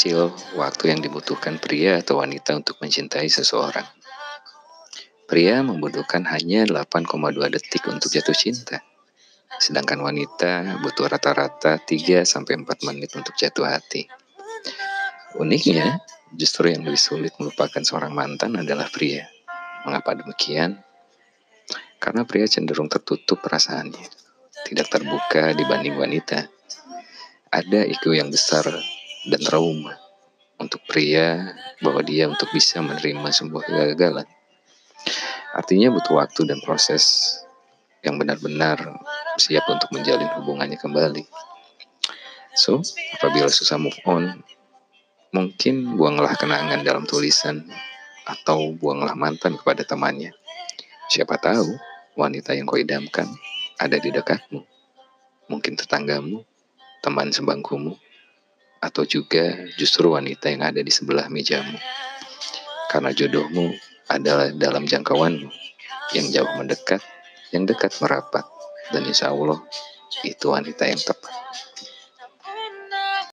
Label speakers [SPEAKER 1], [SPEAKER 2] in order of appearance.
[SPEAKER 1] kecil waktu yang dibutuhkan pria atau wanita untuk mencintai seseorang. Pria membutuhkan hanya 8,2 detik untuk jatuh cinta. Sedangkan wanita butuh rata-rata 3 sampai 4 menit untuk jatuh hati. Uniknya, justru yang lebih sulit melupakan seorang mantan adalah pria. Mengapa demikian? Karena pria cenderung tertutup perasaannya, tidak terbuka dibanding wanita. Ada ego yang besar dan trauma untuk pria bahwa dia untuk bisa menerima sebuah kegagalan. Artinya butuh waktu dan proses yang benar-benar siap untuk menjalin hubungannya kembali. So, apabila susah move on, mungkin buanglah kenangan dalam tulisan atau buanglah mantan kepada temannya. Siapa tahu wanita yang kau idamkan ada di dekatmu. Mungkin tetanggamu, teman sebangkumu, atau juga justru wanita yang ada di sebelah mejamu. Karena jodohmu adalah dalam jangkauanmu, yang jauh mendekat, yang dekat merapat, dan insya Allah itu wanita yang tepat.